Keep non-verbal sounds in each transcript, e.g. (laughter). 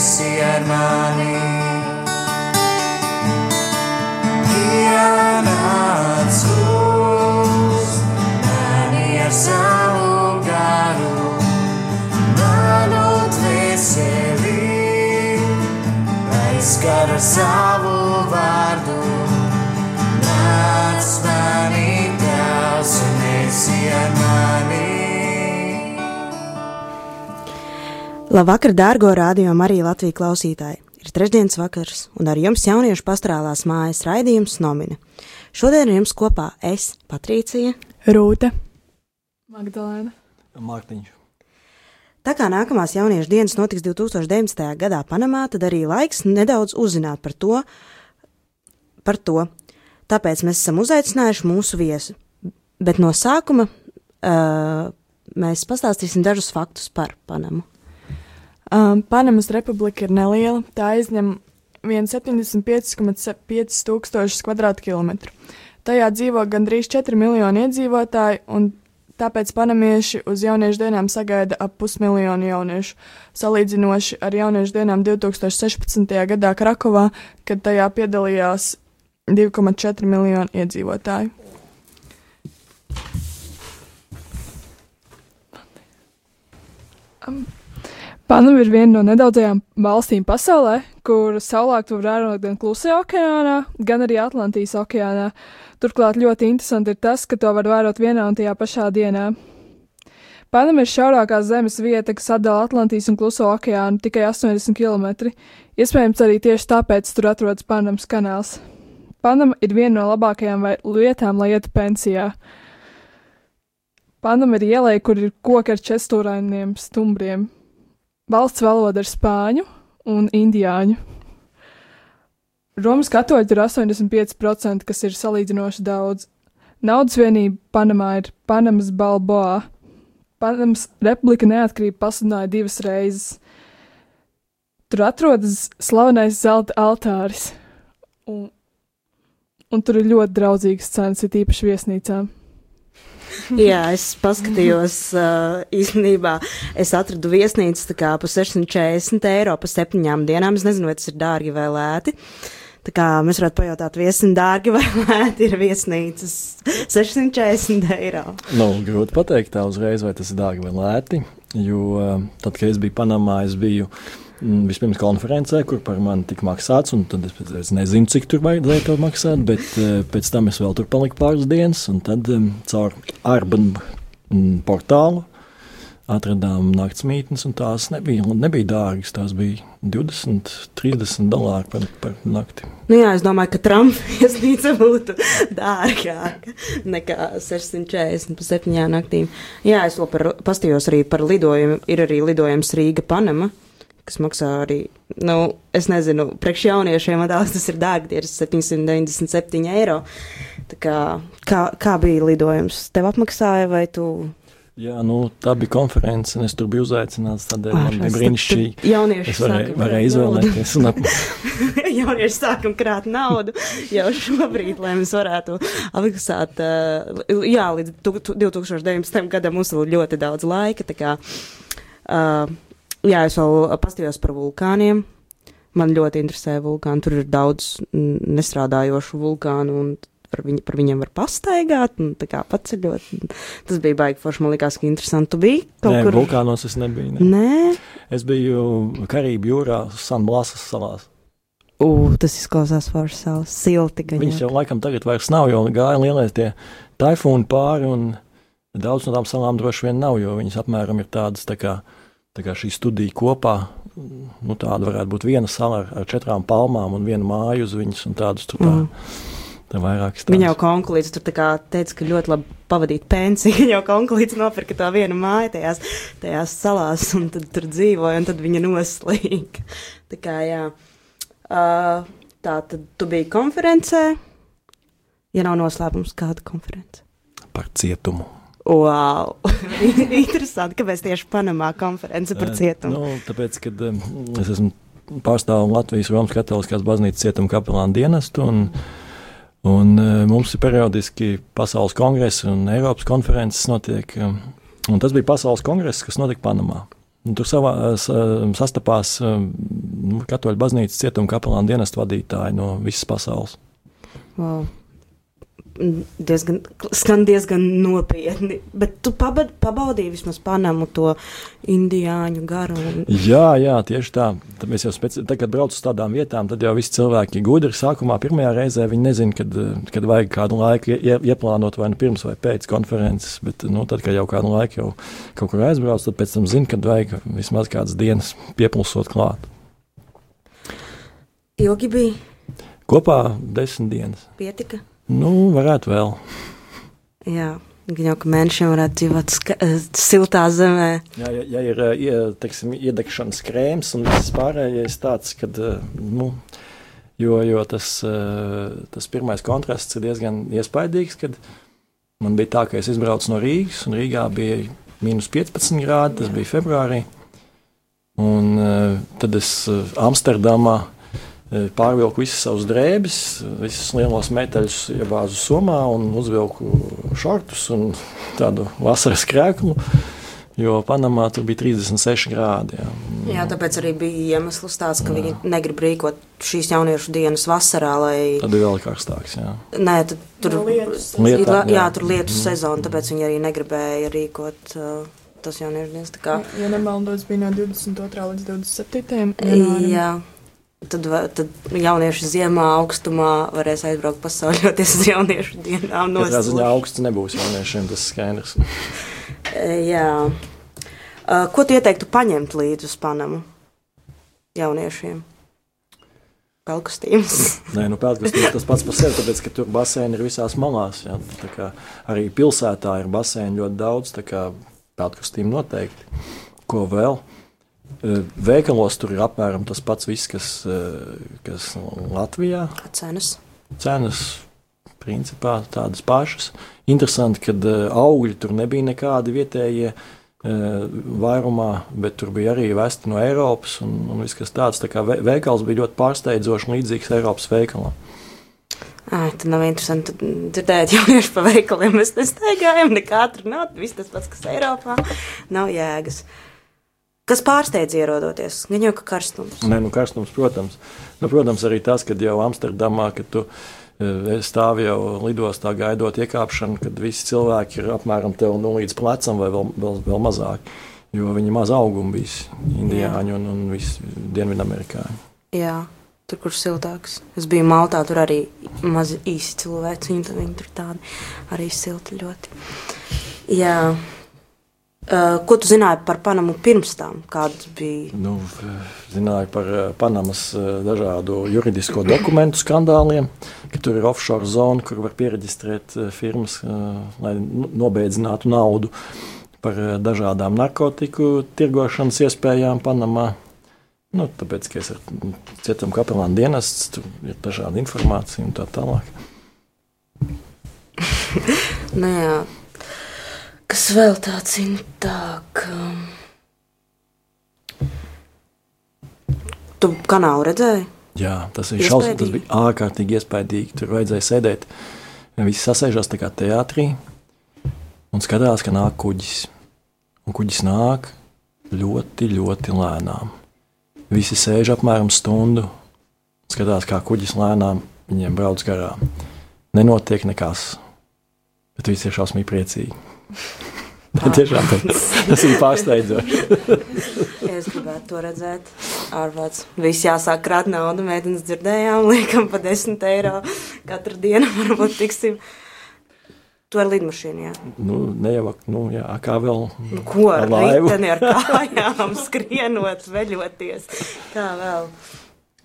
esi ar mani. Ienāc uz mani ar savu garu, manu dvēseli, aizskara savu Labvakar, dārgo radio Marija Latvijas klausītāji! Ir trešdienas vakars, un ar jums jauniešu pastrālās mājas raidījums Nomina. Šodien ar jums kopā es, Patricija. Rūta, Magdalēna. Mārtiņš. Tā kā nākamās jauniešu dienas notiks 2019. gadā Panamā, tad arī laiks nedaudz uzzināt par to. Par to. Tāpēc mēs esam uzaicinājuši mūsu viesu. Bet no sākuma uh, mēs pastāstīsim dažus faktus par Panamu. Um, Panamas republika ir neliela. Tā aizņem 175,5 tūkstošus kvadrātkilometru. Tajā dzīvo gandrīz 4 miljoni iedzīvotāji, un tāpēc panamieši uz jauniešu dienām sagaida ap pusmiljonu jauniešu, salīdzinoši ar jauniešu dienām 2016. gadā Krakovā, kad tajā piedalījās 2,4 miljoni iedzīvotāju. Um, Panama ir viena no nedaudzajām valstīm pasaulē, kur saulēktu var vērot gan Klusajā okeānā, gan arī Atlantijas okeānā. Turklāt ļoti interesanti ir tas, ka to var vērot vienā un tajā pašā dienā. Panama ir šaurākā zemes vieta, kas atdala Atlantijas un Kluso okeānu tikai 80 km. Iespējams, arī tieši tāpēc tur atrodas Panamas kanāls. Panama ir viena no labākajām vietām, lai ietu pensijā. Panama ir ielai, kur ir koki ar čestūrainiem stumbriem. Valsts valoda ir spāņu un indiāņu. Romas katoļi ir 85%, kas ir salīdzinoši daudz. Naudas vienība Panamā ir Panamas Balboa. Panamas republika neatkarību pasludināja divas reizes. Tur atrodas slavenais zelta altāris, un, un tur ir ļoti draudzīgas cenas, ir īpaši viesnīcām. Jā, es paskatījos, uh, īstenībā es atradu viesnīcu tā kā par 640 eiro pa septiņām dienām. Es nezinu, vai tas ir dārgi vai lēti. Tā kā mēs varētu pajautāt, viesnīca dārgi vai (laughs) lēti ir viesnīcas 640 eiro. Nu, grūti pateikt tā uzreiz, vai tas ir dārgi vai lēti, jo uh, tad, kad es biju Panamā, es biju vispirms konferencē, kur par mani tika maksāts, un tad es, es nezinu, cik tur vajadzēja to maksāt, bet uh, pēc tam es vēl tur paliku pāris dienas, un tad caur Arban mm, portālu atradām naktsmītnes, un tās nebija, nebija dārgas. Tās bija 20, 30 dolāri par, par nakti. Nu jā, es domāju, ka (laughs) viesnīca būtu dārgāka nekā 640 pa septiņām naktīm. Jā, es vēl par, pastījos arī par lidojumu. Ir arī lidojums Rīga Panama kas maksā arī, nu, es nezinu, priekš jauniešiem tās tas ir dārgi, tie ir 797 eiro. Tā kā, kā, kā bija lidojums? Tev apmaksāja vai tu? Jā, nu, tā bija konference, un es tur biju uzaicināts. Tādēļ Ah, man bija brīnišķīgi. jaunieši Es varēju, varēju izvēlēties. Un ap, (laughs) Jaunieši sākam krāt naudu jau šobrīd, lai mēs varētu apmaksāt. Uh, jā, līdz tu- tu- 2019. gadam mums vēl ļoti daudz laika. tā Kā, uh, jā, es vēl pastījos par vulkāniem. Man ļoti interesē vulkāni. Tur ir daudz nestrādājošu vulkānu, un par, viņ, par viņiem var pastaigāt, un tā kā paceļot. Tas bija baigi forši. Man liekas, ka interesanti. Tu biji kaut nē, kur? vulkānos es nebiju. Ne. Nē, Es biju Karību jūrā, Sanblasas salās. U, tas izklausās forši savs silti. gan Viņas jau. laikam tagad vairs nav, jo gāja lielie tie taifūni pāri, un daudz no tām salām droši vien nav, jo viņas apmēram ir tādas tā kā, tā kā šī studija kopā. Nu, tāda varētu būt viena sala ar, ar četrām palmām un viena māja uz viņas, un tādas tur tā, Mm. Viņa jau tādas. konkurēts tur teica, ka ļoti labi pavadīt pensiju. (laughs) Viņa jau konkurēts nopirka to vienu māju tajās, tajās salās, un tad tur dzīvoja, un tad viņa noslīga. Tā kā jā. Uh, tā tad tu biji konferencē. Ja nav noslēpums, kāda konference? Par cietumu. Wow! (laughs) Interesanti, kāpēc tieši Panamā konference par cietumu. Nu, tāpēc, kad es esmu pārstāvu Latvijas Romas Katoliskās baznīcas cietuma kapelāna dienestu, un, Un uh, mums ir periodiski pasaules kongresi un Eiropas konferences notiek. Um, un tas bija pasaules kongress, kas notika Panamā. Un tur savā, sastapās um, Katoļu baznīcas cietuma kapelāna dienestu vadītāji no visas pasaules. Wow diezgan, skan diezgan nopietni. Bet tu pabad, pabaudīji vismaz Panamu to indiāņu garu. Un... Jā, jā, tieši tā. Tad mēs jau speci... tad, kad brauc uz tādām vietām, tad jau visi cilvēki gudri. Sākumā, pirmajā reizē viņi nezina, kad, kad vajag kādu laiku ie, ieplānot vai nu pirms vai pēc konferences. Bet, nu, tad, kad jau kādu laiku jau kaut kur aizbrauc, tad pēc tam zina, kad vajag vismaz kādas dienas piepulsot klāt. Ilgi bija? Kopā desmit dienas. Pietika? Nu, varētu vēl. Jā. Jau, ka mēnešiem varētu dzīvot eh, siltā zemē. Jā, ja, ja ir ja, teiksim, iedegšanas krēms un viss pārējais tāds, kad, eh, nu, jo, jo tas, eh, tas pirmais kontrasts ir diezgan iespaidīgs, kad man bija tā, ka es izbraucu no Rīgas, un Rīgā bija mīnus 15 grādi, tas bija februārī, un tad es Amsterdamā pārvilku visas savas drēbes, visas lielos metāļus iebāzu somā un uzvilku šortus un (laughs) tādu vasaras krēklu. Jo Panamā tur bija 36 grādi. Jā, jā tāpēc arī bija iemesls tāds, ka jā. viņi negrib rīkot šīs jauniešu dienas vasarā. Lai... Tad ir vēl karstāks. Jā. Nē, tad tur ir lieta, jā. jā, tur lietu mm. sezona, tāpēc viņi arī negribēja rīkot. Uh, Tas jauniešu dienas. Kā... Ja nemaldos, bija no 22. līdz 27. janvārim. Jā, Tad, tad jaunieši ziemā augstumā varēs aizbraukt pasauļoties uz jauniešu dienām. Katrā ziņā augsts nebūs jauniešiem, tas skaidrs. E, jā. E, ko tu ieteiktu paņemt līdzi uz Panamu jauniešiem? Pelkastīmas. (laughs) Nē, nu pelkastīmas tas pats par sevi, tāpēc, ka tur baseini ir visās malās. Jā. Tā kā arī pilsētā ir baseini ļoti daudz, tā kā pelkastīm noteikti. Ko vēl? Veikalos tur ir apmēram tas pats, viss, kas, kas Latvijā. Cenas. Cenas principā tādas pašas. Interesanti, ka augļi tur nebija nekādi vietējie vairumā, bet tur bija arī vesti no Eiropas un, un viss kas tāds. Tā kā veikals bija ļoti pārsteidzoši līdzīgs Eiropas veikalam. Ai, tad nav interesanti dzirdēt, jaunieši pa veikaliem. Mēs nestaigājam, nekā tur nav. Viss tas pats, kas Eiropā, nav jēgas. Uh, Kas pārsteidz ierodoties? Gan jau ka karstums. Nē, nu karstums, protams. Nu, protams, arī tas, kad jau Amsterdamā, kad tu e, stāvi jau lidostā gaidot iekāpšanu, kad visi cilvēki ir apmēram tev nu, līdz plecam vai vēl, vēl, vēl mazāk. Jo viņi maz augumi visi indiāņi un, un visi dienvidamerikāņi. Jā. Tur, kur siltāks. Es biju Maltā, tur arī mazi īsi cilvēki. Viņi, viņi tur tādi arī silti ļoti. Jā. Uh, ko tu zināji par Panamu pirms tam? Kādas bija? Nu, zināju par uh, Panamas uh, dažādu juridisko dokumentu skandāliem, ka tur ir offshore zona, kur var pieregistrēt firmas, lai nobeidzinātu naudu par dažādām narkotiku tirgošanas iespējām Panamā. Nu, tāpēc, ka es esmu cietuma kapelāna dienests, tur ir dažāda informācija un tā tālāk. (laughs) nu, jā, Kas vēl tāds intāk? Tu kanālu redzēji? Jā, tas, šaus, tas bija ārkārtīgi iespaidīgi. Tur vajadzēja sēdēt. Visi sasēžās tā kā teātrī un skatās, ka nāk kuģis. Un kuģis nāk ļoti, ļoti lēnām. Visi sēž apmēram stundu, skatās, kā kuģis lēnām viņiem brauc garām. Nenotiek nekas, bet visi ir šausmīgi priecīgi. (laughs) Tiešām tas, ir pārsteidzoši. (laughs) es gribētu to redzēt. Ārvalsts. Viss jāsāk krāt naudu, mēģinās dzirdējām, liekam pa 10 eiro katru dienu, (laughs) varbūt tiksim. Tu ar lidmašīnu, jā. Nu, nejavāk, nu, jā, kā vēl. Nu, ko ar laivu? ar kājām, skrienot, veļoties. Kā vēl?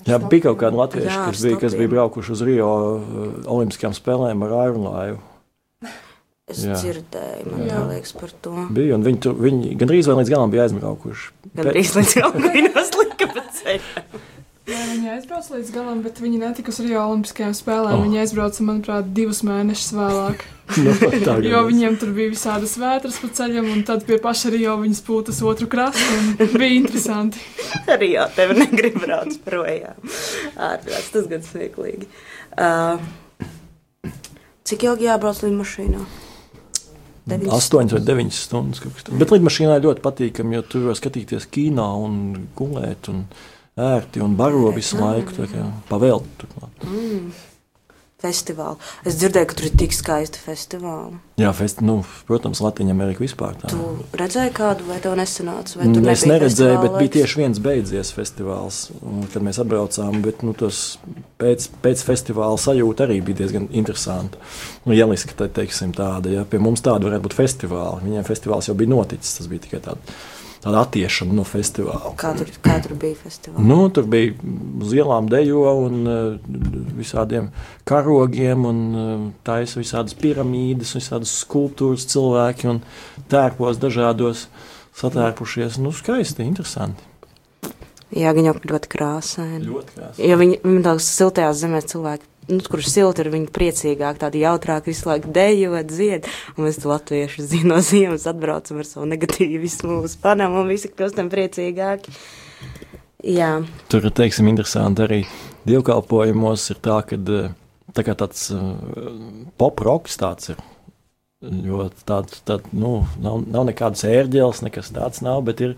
Jā, bija kaut kādi latvieši, kas bija, kas bija braukuši uz Rio uh, Olimpiskajām spēlēm ar aerolaivu. Es jā. dzirdēju, man jā. liekas, par to. Bija, un viņi, tu, viņi gandrīz līdz galam bija aizbraukuši. Gandrīz līdz galam bija noslika pa ceļam. Jā, viņi aizbrauca līdz galam, bet viņi netika uz Rio Olimpiskajām spēlēm. Oh. Viņi aizbrauca, manuprāt, divus mēnešus vēlāk. no, (laughs) nu, jo viņiem tur bija visādas vētras pa ceļam, un tad pie paša Rio viņas pūtas otru krastu. Bija interesanti. (laughs) Rio tev negrib braukt projām. Ārprāts, tas gan smieklīgi. Uh, Cik ilgi jābrauc lidmašīnā? Deviņas 8 vai 9 stundas. Bet lidmašīnā ļoti patīkami, jo tur var skatīties kino un gulēt un ērti un baro visu laiku. tā kā Pavēlti turklāt. Festivāli. Es dzirdēju, ka tur ir tik skaisti festivāli. Jā, festi, nu, protams, Latvija Amerika vispār tā. Tu redzēji kādu, vai tev nesanāca? Vai Mm, Es neredzēju, bet bija tieši viens beidzies festivāls, kad mēs atbraucām. Bet, nu, tas pēc, pēc festivāla sajūta arī bija diezgan interesanta. Nu, Ieliska, tā, teiksim, tāda, ja pie mums tāda varētu būt festivāla. Viņiem festivāls jau bija noticis, tas bija tikai tāda, tāda attiešana no festivāla. Kā tur, kā tur bija festivāls? Nu, tur bija uz ielām dejo un uh, visādiem karogiem, un uh, taisa visādas piramīdas, visādas skulptūras cilvēki un tērpos dažādos satērpušies. Nu, skaisti, interesanti. Jā, viņa ļoti krāsaina. Ļoti krāsaini. Jo viņi, viņi tās siltajās zemēs cilvēki, nu, kur ir silti, ir viņi priecīgāki, tādi jautrāki, visu laiku dejot, dzied. Un mēs latvieši zin, no ziemas atbraucam ar savu negatīvismu uz panam un visi kļūstam priecīgāki. Jā, Tur, teiksim, interesanti arī dievkalpojumos ir tā, ka tā kā tāds uh, pop-roks tāds ir. Jo tāds tād, nu, nav, nav nekādas ērģeles, nekas tāds nav, bet ir,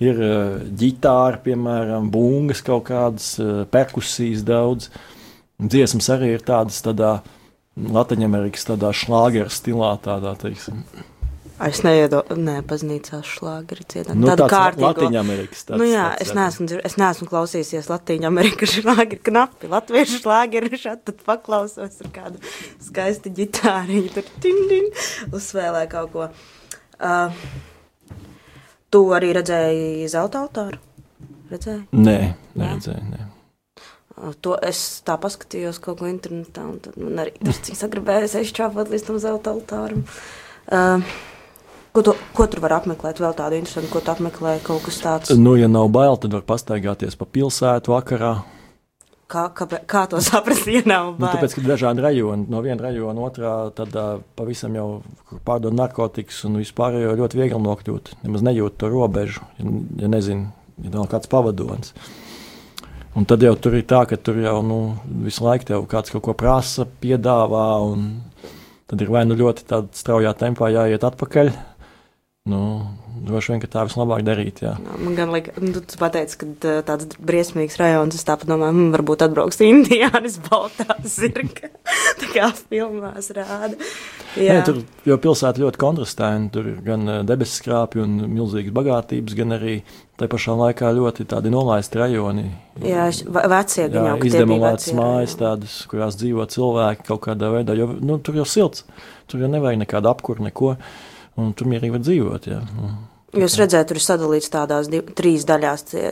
ir uh, ģitāra, piemēram, bungas, kaut kādas uh, perkusijas daudz. Dziesmas arī ir tādas tādā Latvijas-Amerikas tādā šlāgeru stilā, tādā, teiksim, es neiedo, ne, šlāgeri dziedāt. nu, Tādu tāds kārtīgu. Latvijas-Amerikas. Nu jā, es neesmu, es neesmu klausījies Latvijas Amerikas (laughs) šlāgeru knapi. Latviešu šlāgeru šādi tad paklausos ar kādu skaistu ģitāriņu. Tur ting, uzsvēlē kaut ko. Uh, tu arī redzēji zelta altāru? Redzēji? Nē, neredzēju. Nē. Uh, To es tā paskatījos kaut ko internetā, un tad man arī cik sagribējās aizčāpot līdz tam zelta altāram. Uh, ko, tu, ko tur var apmeklēt? Vēl tādu interesantu, ko tu apmeklē, kaut kas tāds. Nu, ja nav bail, tad var pastaigāties pa pilsētu vakarā. Kā, kā, kā to saprast, ja nav Nu, bail? tāpēc, ka dažādi rajoni, no viena rajona otrā, tad uh, pavisam jau pārdod narkotikas un vispār jau ļoti viegli nokļūt. Nemaz nejūt to robežu, ja, ja nezinu, ja nav kāds pavadonis. Un tad jau tur ir tā, ka tur jau nu, visu laiku tev kāds kaut ko prasa, piedāvā, tad ir vai nu ļoti straujā tempā jāiet atpakaļ. Nu, droši vien, ka tā vislabāk darīt. Jā. Jā, Man gan liekas, nu, tu pateici, ka tāds briesmīgs rajons, es tāpat domāju, hmm, varbūt atbrauks Indijānis baltā zirga. (laughs) tā kā filmās rāda. Jā, Nē, tur jau pilsēta ļoti kontrastēna. Tur ir gan debesu skrāpji un milzīgas bagātības, gan arī tā pašā laikā ļoti tādi nolaisti rajoni. jā vecie gan jau, izdemolētas mājas, tādas, kurās dzīvo cilvēki kaut kādā veidā. Jo nu, tur jau silts, tur jau nevajag nekādu apkuru, neko. Un tur mierīgi var dzīvot. Jā. Nu, Jūs redzēt, tur ir sadalīts tādās div, trīs daļās tie,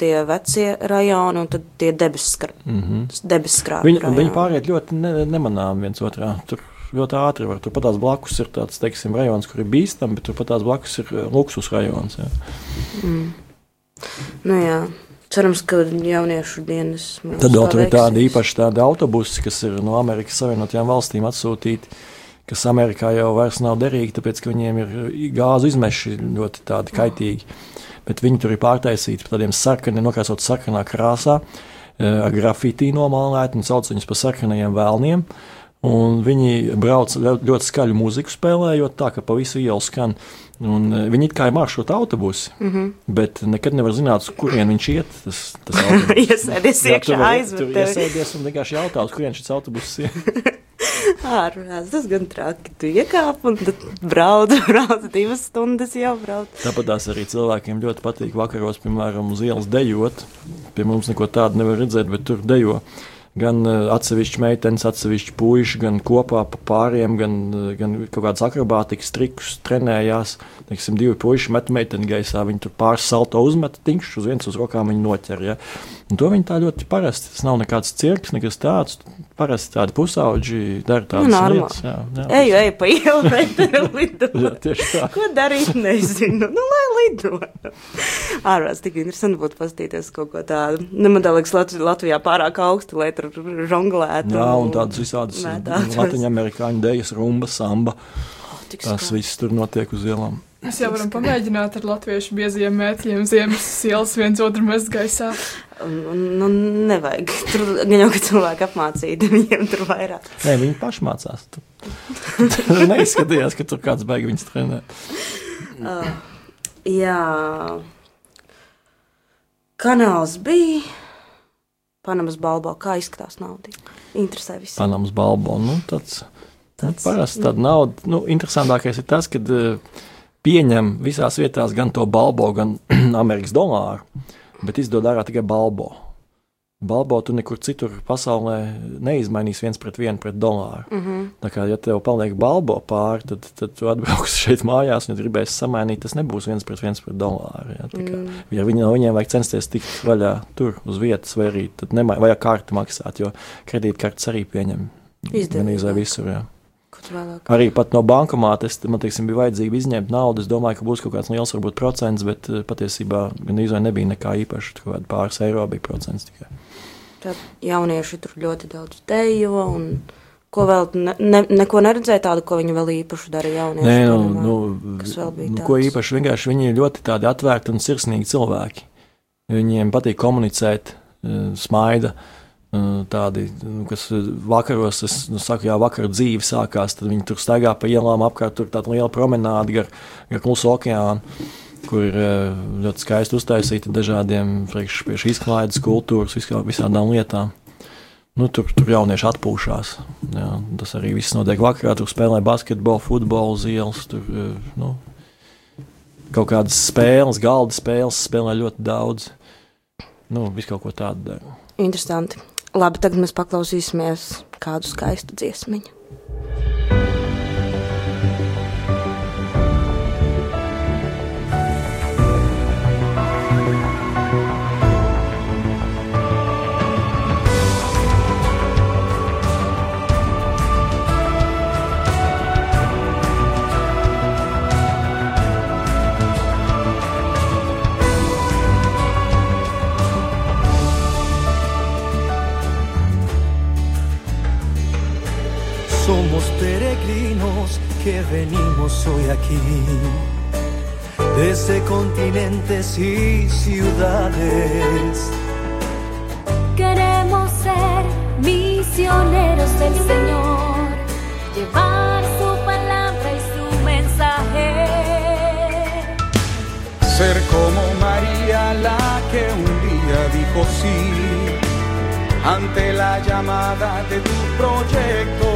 tie vecie rajoni un tad tie debesu skra, mm -hmm. debes skrāpji. Viņi, viņi pāriet ļoti ne, nemanām viens otrā. Tur ļoti ātri var. Tur pat tās blakus ir tāds, teiksim, rajons, kur ir bīstami, bet tur pat tās blakus ir eh, luksus rajons. Jā. Nu jā. Cerams, ka jauniešu dienas Tad vēl tā tur ir tādi īpaši tādi autobusi, kas ir no Amerikas Savienotajām valstīm atsūtīti, kas Amerikā jau vairs nav derīgi, tāpēc ka viņiem ir gāzu izmeši ļoti kaitīgi. Bet viņi tur ir pārtaisīti par tādiem sarkaniem, nokrāsot sarkanā krāsā, eh, ar grafitī nomālēti un sauc viņus par sarkanajiem vēlniem. Un viņi brauc ļoti, skaļu mūziku, spēlējot tā, ka pa visu ielu skan. Un, eh, viņi it kā ir maršruta autobusi, mm -hmm. bet nekad nevar zināt, uz kurien viņš iet. Tas, tas. (laughs) Iesēdies iekšā, tevi. iesēdies un vienkārši jautā, uz kurien šis autobuss ir. (laughs) Ārprāts, tas gan traki. Tu iekāp un tad brauc, (laughs) brauc divas stundas jau brauc. Tāpat tās arī cilvēkiem ļoti patīk vakaros, piemēram, uz ielas dejot. Pie mums neko tādu nevar redzēt, bet tur dejo. Gan uh, atsevišķi meitenes, atsevišķi puiši, gan kopā pa pāriem, gan, uh, gan kaut kādas akrobātikas trikus trenējās. Teiksim, divi puiši met meiteni gaisā, viņi tur pāris salto uzmet, tinkšķi uz viens uz rokām viņi noķer. Ja? Un to viņi tā ļoti parasti, tas nav nekāds cirks, nekas tāds. Parasti tādi pusauģi dara tādas normāli. lietas. Jā, jā, Eju, eju pa ielu, (laughs) bet lido. jā, tieši tā. Ko darīt, nezinu. Nu, lai lido. Ārprāts, tik interesanti būtu paskatīties kaut ko tādu. Nu, man liekas, Lat Latvijā pārāk augstu, lai tur žonglētu. Jā, un tādas visādas latviešu amerikāņu dēļas, rumba, samba. Tik Tas viss tur notiek uz ielām. Mēs jau varam pamēģināt ar latviešu bieziem mētļiem ziemas ielas viens otru mest gaisā. Nu, nevajag. Tur gan jau, ka cilvēki apmācīti, viņiem tur vairāk. Nē, viņi paši mācās. Tu, tu (laughs) neizskatījās, ka tur kāds beigas viņas trenē. Uh, jā. Kanāls bija. Panamas balbo. Kā izskatās nauda? Interesē visiem. Panamas balbo. Nu, tāds, tāds, nu, parasti tāda nauda. Nu, interesantākais ir tas, ka uh, pieņem visās vietās gan to balbo, gan (clears throat) Amerikas dolāru, bet izdod ārā tikai balbo. Balbo tu nekur citur pasaulē neizmainīs viens pret vienu pret dolāru. Mm -hmm. Tā kā, ja tev paliek balbo pāri, tad, tad tu atbrauks (laughs) šeit mājās un gribēsi samainīt, tas nebūs viens pret viens pret dolāru. Ja, kā, mm. ja viņi, no viņiem vajag censties tikt vaļā tur uz vietas, vai arī nemai, vajag karti maksāt, jo kredītkartes arī pieņem. Izdevīgi visur. Jā. Arī pat no bankomāta man teiksim, bija vajadzīga izņemt naudu. Es domāju, ka būs kaut kāds liels varbūt, procents, bet eh, patiesībā gan izvēle nebija nekā īpaša. Kaut kāda pāris eiro bija procents tikai. Tad jaunieši tur ļoti daudz dejo un ko vēl ne, ne, neko neredzēja tādu, ko viņi vēl īpaši darīja jaunieši. Nē, nu, nu, kas vēl bija nu? Ko īpaši vienkārši viņi ir ļoti tādi atvērti un sirsnīgi cilvēki. Viņiem patīk komunicēt, eh, smaida. Uh, tādi, nu, kas vakaros, es nu, saku, jā, vakar dzīve sākās, tad viņi tur staigā pa ielām apkārt, tur tāda liela promenāde gar, gar klusu okeānu, kur ir ļoti skaisti uztaisīta dažādiem priekš pie šīs klaidas kultūras, viskā, visādām lietām. Nu, tur, tur jaunieši atpūšās. Jā, tas arī viss notiek vakarā. Tur spēlē basketbolu, futbolu uz ielas. Tur, nu, kaut kādas spēles, galda spēles spēlē ļoti daudz. Nu, viss kaut ko tādu dara. Interesanti. Labi, tagad mēs paklausīsimies kādu skaistu dziesmiņu. Que venimos hoy aquí, desde continentes y ciudades. Queremos ser misioneros del Señor, llevar su palabra y su mensaje. Ser como María la que un día dijo sí ante la llamada de tu proyecto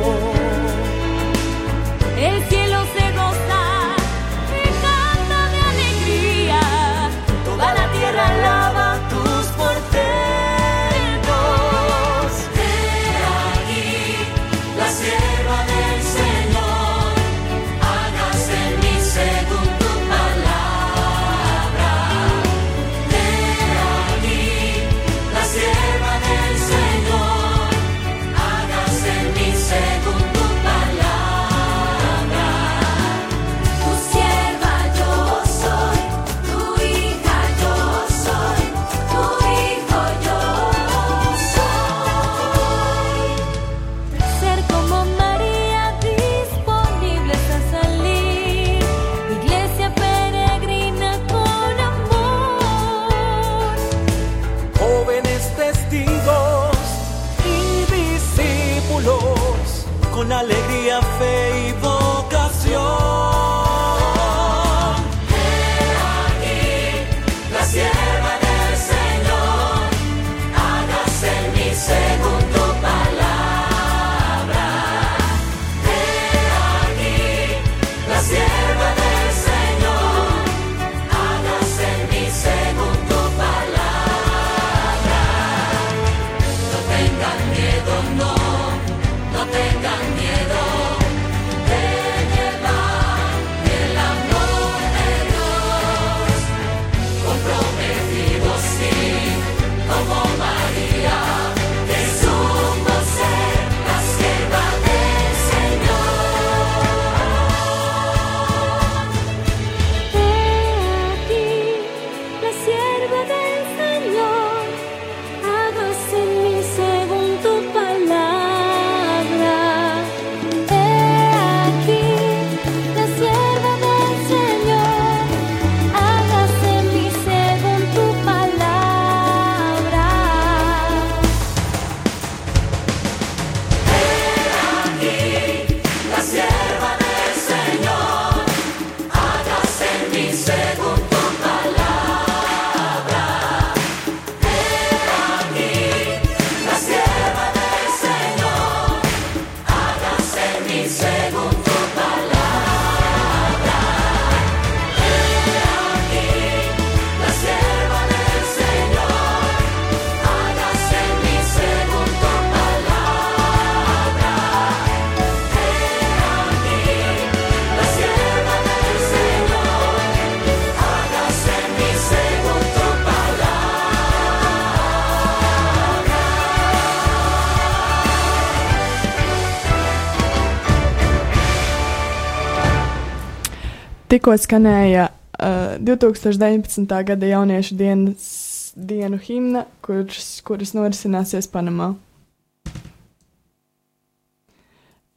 tikko skanēja uh, 2019. gada jauniešu dienas, dienu himna, kuras, kuras norisināsies Panamā.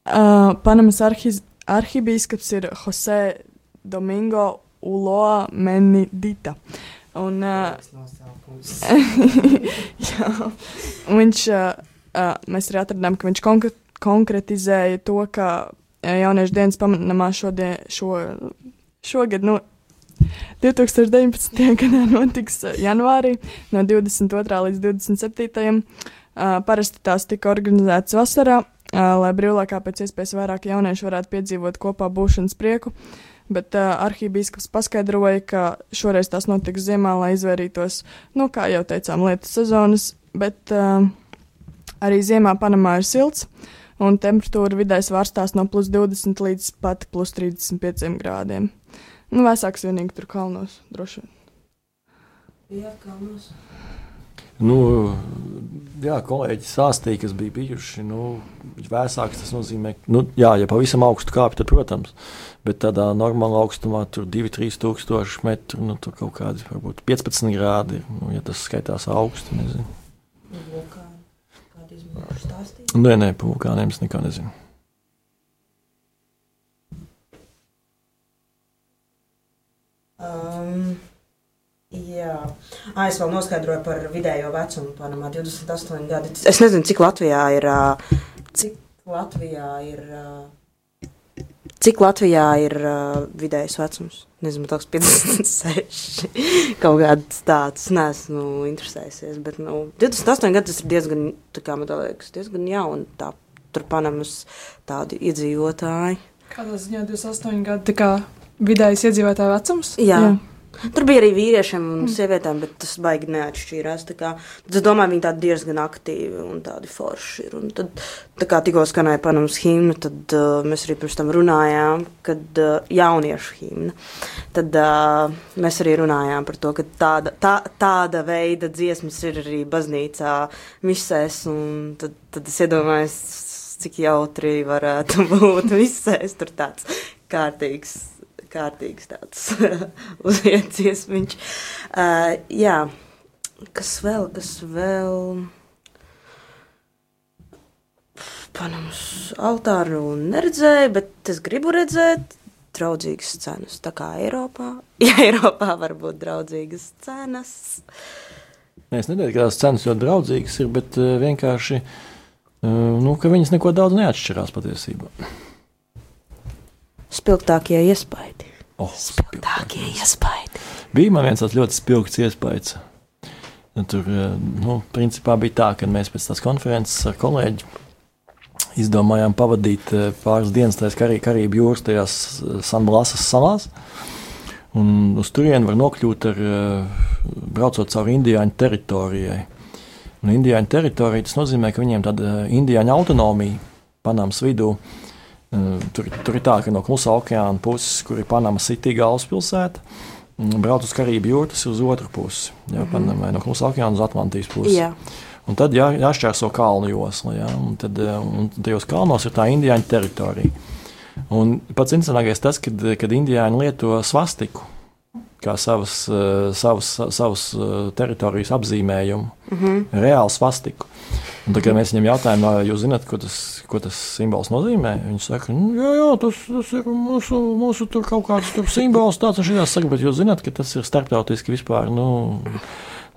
Uh, Panamas arhiz, arhibīskaps ir Jose Domingo Uloa Menidita. Un, uh, (laughs) jā, viņš, uh, uh, mēs arī atradām, ka viņš konkre konkretizēja to, ka jauniešu dienas pamanāmā šodien, šo, šogad, nu, 2019. gadā notiks uh, janvārī no 22. līdz 27. Uh, parasti tās tika organizētas vasarā, uh, lai brīvlaikā pēc iespējas vairāk jauniešu varētu piedzīvot kopā būšanas prieku. Bet uh, arhībīskaps paskaidroja, ka šoreiz tās notiks ziemā, lai izvairītos, nu, kā jau teicām, lietu sezonas, bet uh, arī ziemā Panamā ir silts, un temperatūra vidēji svārstās no plus 20 līdz pat plus 35 grādiem. Nu, vēsāks vienīgi tur kalnos, droši vien. Jā, kalnos. Nu, jā, kolēģi stāstīja, kas bija bijuši. Nu, vēsāks tas nozīmē, ka, nu, jā, ja pavisam augstu kāpj, tad, protams, bet tādā normālā augstumā tur 2-3 tūkstoši metru, nu, tur kaut kādi varbūt 15 grādi, nu, ja tas skaitās augstu, nezinu. Vulkāni. Kādi izmēri stāstīja? Nē, nē, par vulkāniem es nekā nezinu. Um, jā, ah, es vēl noskaidroju par vidējo vecumu. Panamā 28 gadi. Es nezinu, cik Latvijā ir. Cik Latvijā ir. ā, Cik Latvijā ir uh, vidējais vecums? Nezinu, tas 56. (laughs) Kaut kāds tāds nesmu interesējies. Bet nu, 28 gadi tas ir diezgan, tā kā man liekas, diezgan jauni. Tā, tur Panamas tādi iedzīvotāji. Kādā ziņā 28 gadi tā kā vidējais iedzīvotāja vecums? Jā. Jā. Tur bija arī vīriešiem un sievietēm, bet tas baigi neatšķīrās. kā. Es domāju, viņi tādi diezgan aktīvi un tādi forši ir. Un tad, kā tikko skanēja Panamas himna, tad uh, mēs arī pirms tam runājām, kad uh, jauniešu himna. Tad uh, mēs arī runājām par to, ka tāda, tā, tāda veida dziesmas ir arī baznīcā misēs. un Tad, tad es iedomājos, cik jautri varētu (laughs) būt misēs. Tur tāds kārtīgs kārtīgs tāds (laughs) uziecies viņš. Uh, jā, kas vēl, kas vēl? Panamas altāru neredzēju, bet es gribu redzēt draudzīgas cenas. Tā kā Eiropā, (laughs) ja Eiropā var būt draudzīgas cenas. Nē, es nedomāju, ka tās cenas ļoti draudzīgas ir, bet vienkārši nu, viņas neko daudz neatšķirās patiesībā. Spilgtākie iespaidi. Oh, Spilgtākie iespaidi. Bija man viens tāds ļoti spilgts iespējas. Nu, Tur eh, nu, principā bija tā, ka mēs pēc tās konferences ar kolēģi izdomājām pavadīt eh, pāris dienas tajās Karī, Karību jūras, tajās eh, Sanblasas salās. Un uz turieni var nokļūt ar, braucot cauri indiāņu teritorijai. Un indiāņu teritorija tas nozīmē, ka viņiem tāda indiāņu autonomija Panamas vidū. Tur, tur ir tā, ka no klusā okeāna puses, kur ir Panamas City galvaspilsēta, brauc uz Karību jūru, tas ir uz otru pusi. Jā, mm -hmm. Panamai no klusā okeāna uz Atlantijas pusi. Jā. Un tad jā, jāšķērso kalnu josla. Jā, un tad un tajos kalnos ir tā indiāņu teritorija. Un pats interesantākais tas, kad, kad indiāņi lieto svastiku kā savas, uh, savas, savas teritorijas apzīmējumu, mm -hmm. reāli svastiku. Un kad mēs viņam jautājām, vai jūs zināt, ko tas, ko tas simbols nozīmē, viņš saka, nu, jā, jā tas, tas ir mūsu, mūsu tur kaut kāds tur simbols, tāds šitās saka, bet jūs zināt, ka tas ir starptautiski vispār, nu,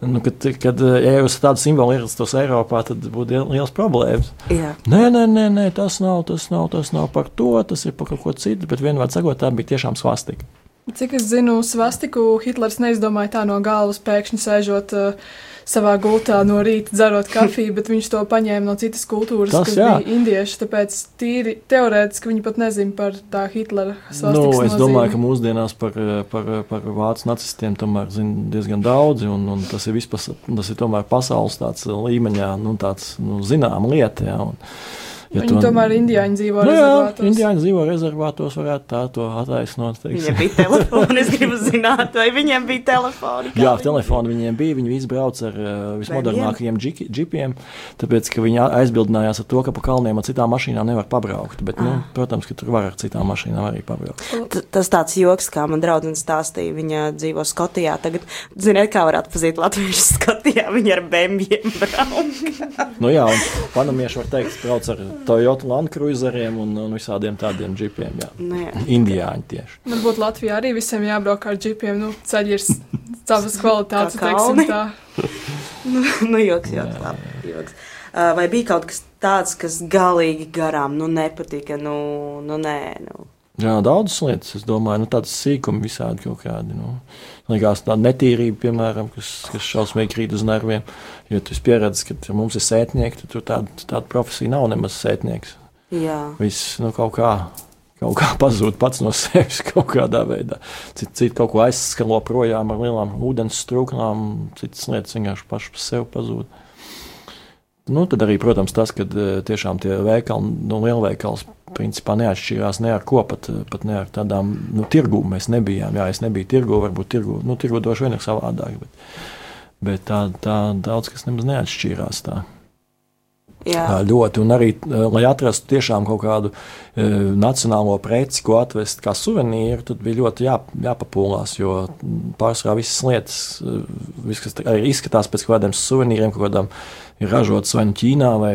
Nu, kad, kad ja jūs tādu simbolu ierastos Eiropā, tad būtu liels problēmas. Jā. Nē, nē, nē, nē, tas nav, tas nav, tas nav par to, tas ir par kaut ko citu, bet vienmēr sakot, tā bija tiešām svastika. Cik es zinu, svastiku Hitlers neizdomāja tā no galvas, pēkšņi sēžot uh, savā gultā no rīta, dzerot kafiju, bet viņš to paņēma no citas kultūras, Tas kas jā. bija indieši. Tāpēc tīri teorētiski viņi pat nezina par tā Hitlera Nu, svastikas es nozīmi. domāju, ka mūsdienās par, par, par vācu nacistiem tomēr zina diezgan daudzi, un, un tas ir, vispas, tas ir tomēr pasaules līmeņā, nu, tāds nu, zinām lieta. Jā, un, Ja Viņi tomēr indiāņi dzīvo Nu, jā, rezervātos. indiāņi dzīvo rezervātos, varētu tā to attaisnot. Viņam bija telefons, es gribu zināt, vai viņiem bija telefoni. Jā, viņi- telefoni viņiem bija. Viņi visi brauca ar uh, vismodernākajiem dži- džipiem, tāpēc ka viņi aizbildinājās ar to, ka pa kalniem ar citām mašīnām nevar pabraukt. Bet, nu, protams, ka tur var ar citām mašīnām arī pabraukt. T- Tas tāds joks, kā man draudzene stāstīja, viņa dzīvo Skotijā. Tagad, ziniet, kā var atpazīt latviešu Skotijā, viņa ar bēmjiem brauc. Nu, jā, un panamieši var teikt, brauc ar Toyota Land Cruiseriem un, un visādiem tādiem džipiem. Jā. Jā. Indiāņi tieši. Varbūt Latvijā arī visiem jābrauk ar džipiem. Nu, ceļi ir (laughs) savas kvalitātes, Kā teiksim tā. (laughs) Nu, nu joks, joks, labi, joks. Vai bija kaut kas tāds, kas galīgi garām, nu, nepatika, nu, nu nē, nu. Jā, daudzas lietas, es domāju, nu, tādas sīkumi visādi kaut kādi. Nu, Likās tāda netīrība, piemēram, kas, kas šausmīgi krīt uz nerviem. Jo tu esi pieredzējis, ka ja mums ir sētnieki, tad tur tāda, tāda profesija nav nemaz sētnieks. Jā, Viss nu, kaut kā. Kaut kā pazūd pats no sevis (laughs) kaut kādā veidā. Citi cit kaut ko aizskalo projām ar lielām ūdens strūklām, citas lietas vienkārši pašas par sevi pazūd. Nu, tad arī, protams, tas, ka eh, tiešām tie veikali, nu, lielveikals, principā neatšķirās ne ar ko, pat, eh, pat ne ar tādām, nu, tirgū mēs nebijām. Jā, es nebiju tirgū, varbūt tirgū, nu, tirgū droši vien ir savādāk, bet, bet tā, tā daudz kas nemaz neatšķirās tā. Jā. Ļoti, un arī, lai atrastu tiešām kaut kādu e, nacionālo preci, ko atvest kā suvenīru, tad bija ļoti jā, jāpapūlās, jo pārsvarā visas lietas, viss, kas arī izskatās pēc kaut kādiem suvenīriem, kaut kādām ir ražotas vai nu Ķīnā vai,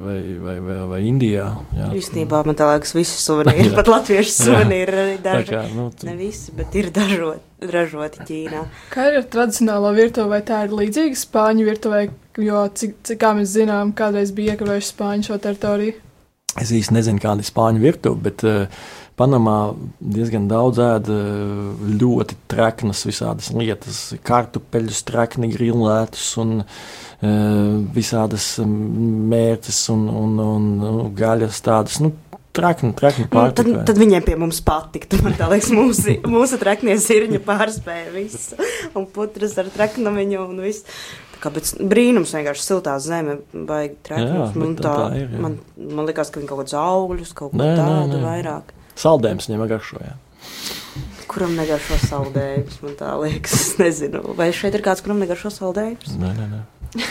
vai, vai, vai, vai Indijā. Jā. Īstenībā man tā liekas, visi suvenīri, (laughs) pat latviešu suvenīri ir arī daži. kā, nu, tu- Ne visi, bet ir dažot, ražoti Ķīnā. Kā ir ar tradicionālo virtuvi, vai tā ir līdzīga spāņu virtuvei, jo, cik, cik kā mēs zinām, kādreiz bija iekavējuši spāņu šo teritoriju? Es īsti nezinu, kāda ir spāņu virtuve, bet uh, Panamā diezgan daudz ēda eh, ļoti treknas visādas lietas, kartupeļus, trekni grilētus un uh, visādas mm, mērķis un, un, un, un gaļas tādas. Nu, Trakni, trakni Nu, tad, tad viņiem pie mums patiktu. Man liekas, mūsu, mūsu treknie sirņi pārspēja visu. Un putras ar treknumiņu un viss. Tā kā pēc brīnums vienkārši siltā zeme baigi Jā, treknus. Man, tā, tā ir, jā. man, man liekas, ka viņi kaut kādus augļus, kaut ko Nē, nē, tādu nē. vairāk. Saldējums viņam garšo. Jā. Kuram negaršo saldējumus, man tā liekas. Es nezinu, vai šeit ir kāds, kuram negaršo saldējumus. Nē, nē, nē.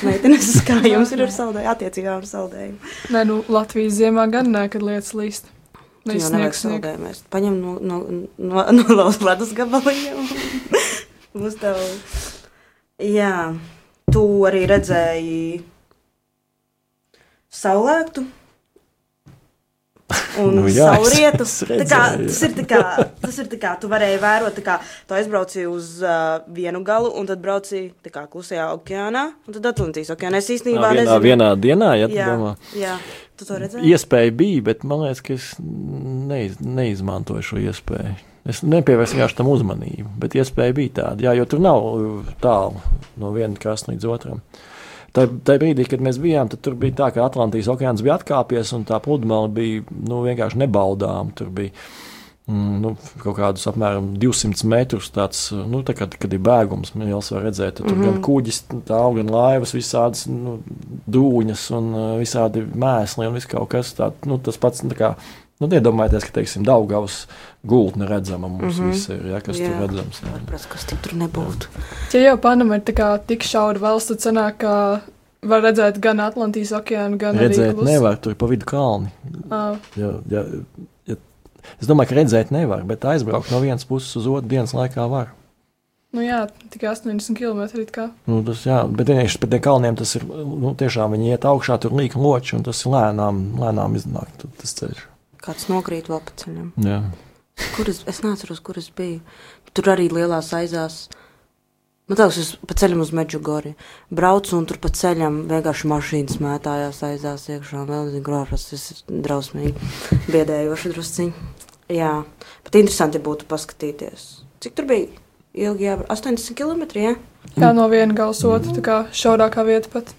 Meitenes, kā jums ir ar saldējumu, attiecībā ar saldējumu? Nē, nu, Latvijas ziemā gan nē, kad lietas līst. Vai jau nevajag saldējumu. ēst. Paņem no, no, no, no (laughs) ledus gabaliņa. un (laughs) Būs tev. Jā, tu arī redzēji saulēktu. Un Nu jā, es- saulrietu. es Tā kā, redzēju, tas, ir kā, tas ir tā kā, tu varēji vērot, kā tu aizbrauci uz uh, vienu galu, un tad brauci kā klusajā okeānā, un tad Atlantijas okeānā. Es īstenībā Vienā, nezinu. vienā dienā, ja tu jā, domā. jā, tu to redzēji? Iespēja bija, bet man liekas, ka es neiz, neizmantoju šo iespēju. Es nepievērsu vienkārši tam uzmanību, bet iespēja bija tāda, jā, jo tur nav uh, tālu no viena krasta līdz otram. Tā brīdī, kad mēs bijām, tad tur bija tā, ka Atlantijas okeāns bija atkāpies un tā pludmale bija nu, vienkārši nebaudāma. Tur bija mm, nu, kaut kādus apmēram 200 metrus tāds, nu, tā kā, kad ir bēgums, mēs varam redzēt, tur mm -hmm. gan kuģis, tā, gan laivas, visādas nu, dūņas un uh, visādi mēsli un viss kaut kas tāds. Nu, tas pats, tā kā, nu, iedomājieties, ka, teiksim, Daugavas gultne redzama mums mm. -hmm. viss ir, ja, kas jā. Tur redzams. Jā. Protams, kas tur nebūtu. Ja jau Panama ir tik šaura valsts, tad sanāk, ka var redzēt gan Atlantijas okeānu, gan Redzēt arī klusu. nevar, tur ir pa vidu kalni. Ā, Ja, ja, ja, es domāju, ka redzēt nevar, bet aizbraukt no vienas puses uz otru dienas laikā var. Nu jā, tikai 80 km. Nu, tas, jā, bet vienkārši pēc tiem kalniem tas ir. Nu, tiešām viņi iet augšā, tur līka loči, un tas ir lēnām, lēnām iznāk tas ceļš. Kāds nokrīt vēl pa ceļam. Jā. Kur es, es neatceros, kur es biju. Tur arī lielās aizās. Man liekas, es pa ceļam uz Meģugori braucu, un tur pa ceļam vienkārši mašīnas mētājās aizās iekšā. Vēl nezinu, grāfas, tas ir drausmīgi biedējoši drusciņi. Jā, bet interesanti būtu paskatīties. Cik tur bija? Ilgi jābrauc 80 km, jā? Jā, no viena gala uz otru, tā kā šaurākā vieta pat.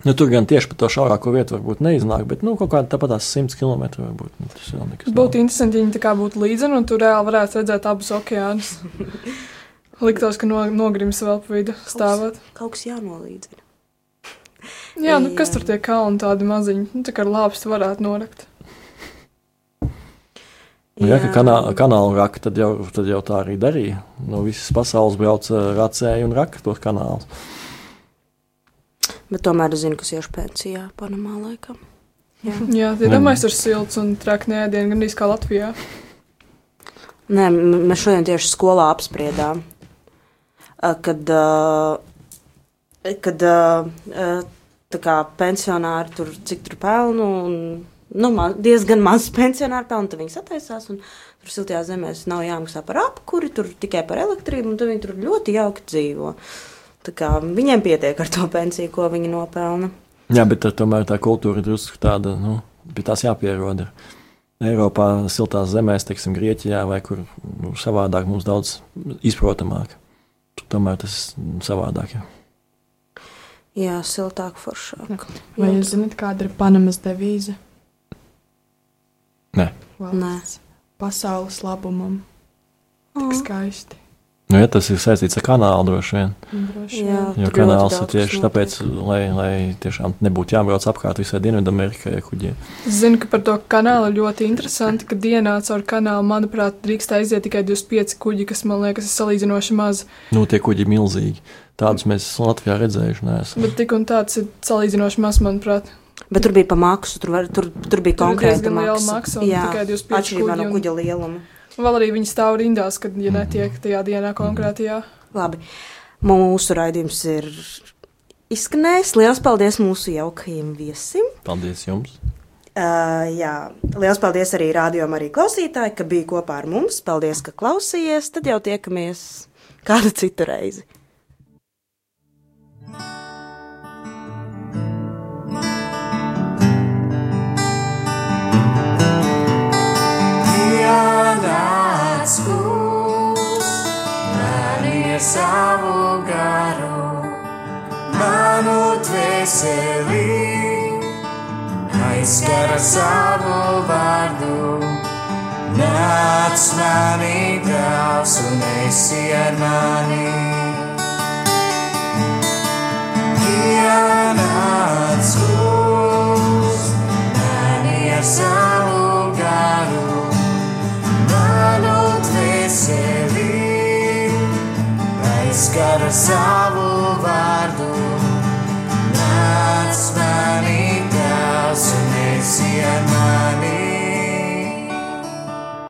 Nu, tur gan tieši pa to šaurāko vietu varbūt neiznāk, bet nu, kaut kāda tāpat tās 100 km varbūt. Nu, tas vēl nekas. Būtu interesanti, ja viņi tā kā būtu līdzeni, un tur reāli varētu redzēt abus okeānus. (laughs) Liktos, ka no, nogrims vēl pa vidu stāvot. Kaut kas jānolīdzina. Jā, nu Jā. kas tur tie kalni tādi maziņi, nu tā kā ar lāpstu varētu norakt. Nu, ja, ka kanā, kanālu raka, tad jau, tad jau tā arī darīja. No visas pasaules brauca racēji un raka tos kanālus. Bet tomēr es zinu, kas iešu pensijā Panamā laikam. Jā. (laughs) Jā, tie domājas ir silts un trakni ēdieni, gandrīz kā Latvijā. Nē, mēs šodien tieši skolā apspriedām, kad, kad kā pensionāri tur cik tur pelnu, un, nu, ma, diezgan maz pensionāri pelnu, tad viņi sataisās, un tur siltajā zemēs nav jāmaksā par apkuri, tur tikai par elektrību, un tad viņi tur ļoti jauki dzīvo. Kā viņiem pietiek ar to pensiju, ko viņi nopelna. Jā, bet tad tomēr tā kultūra ir drusku tāda, nu, pie tās jāpierod. Ir. Eiropā, siltās zemēs, teiksim, Grieķijā vai kur nu, savādāk, mums daudz izprotamāk. Tomēr tas ir savādāk. Jā. Jā, siltāk, foršāk. Vai jūs zināt, kāda ir Panamas devīze? Nē. Valsts Pasaules labumam. Tik skaisti. Nu, ja tas ir saistīts ar kanālu droši vien. Droši Jā, vien. Jo tur ļoti kanāls ir tieši tāpēc, lai, lai tiešām nebūtu jābrauc apkārt visai Dienvidamerikai ar kuģiem. Es zinu, ka par to kanālu ir ļoti interesanti, ka dienā caur kanālu, manuprāt, drīkst aiziet tikai 25 kuģi, kas man liekas ir salīdzinoši maz. Nu, tie kuģi ir milzīgi. Tādus mēs Latvijā redzējuši. Neesam. Bet tik un tāds ir salīdzinoši maz, manuprāt. Bet tur bija pa maksu, tur, var, tur, tur bija konkrēta maksa. maksa 25 atšķirībā no kuģa lieluma. Un Vēl arī viņi stāv rindās, kad ja netiek tajā dienā konkrētajā. Labi, mūsu raidījums ir izskanējis. Lielas paldies mūsu jaukajiem viesim. Paldies jums! Uh, jā, liels paldies arī rādījumam, arī klausītāji, ka bija kopā ar mums. Paldies, ka klausījāties. Tad jau tiekamies kādu citu reizi. Savu garu, manu dvēseli, aizskara savu vārdu. Nāc mani tēvs un esi ar mani. Pienāc cara salvo vai.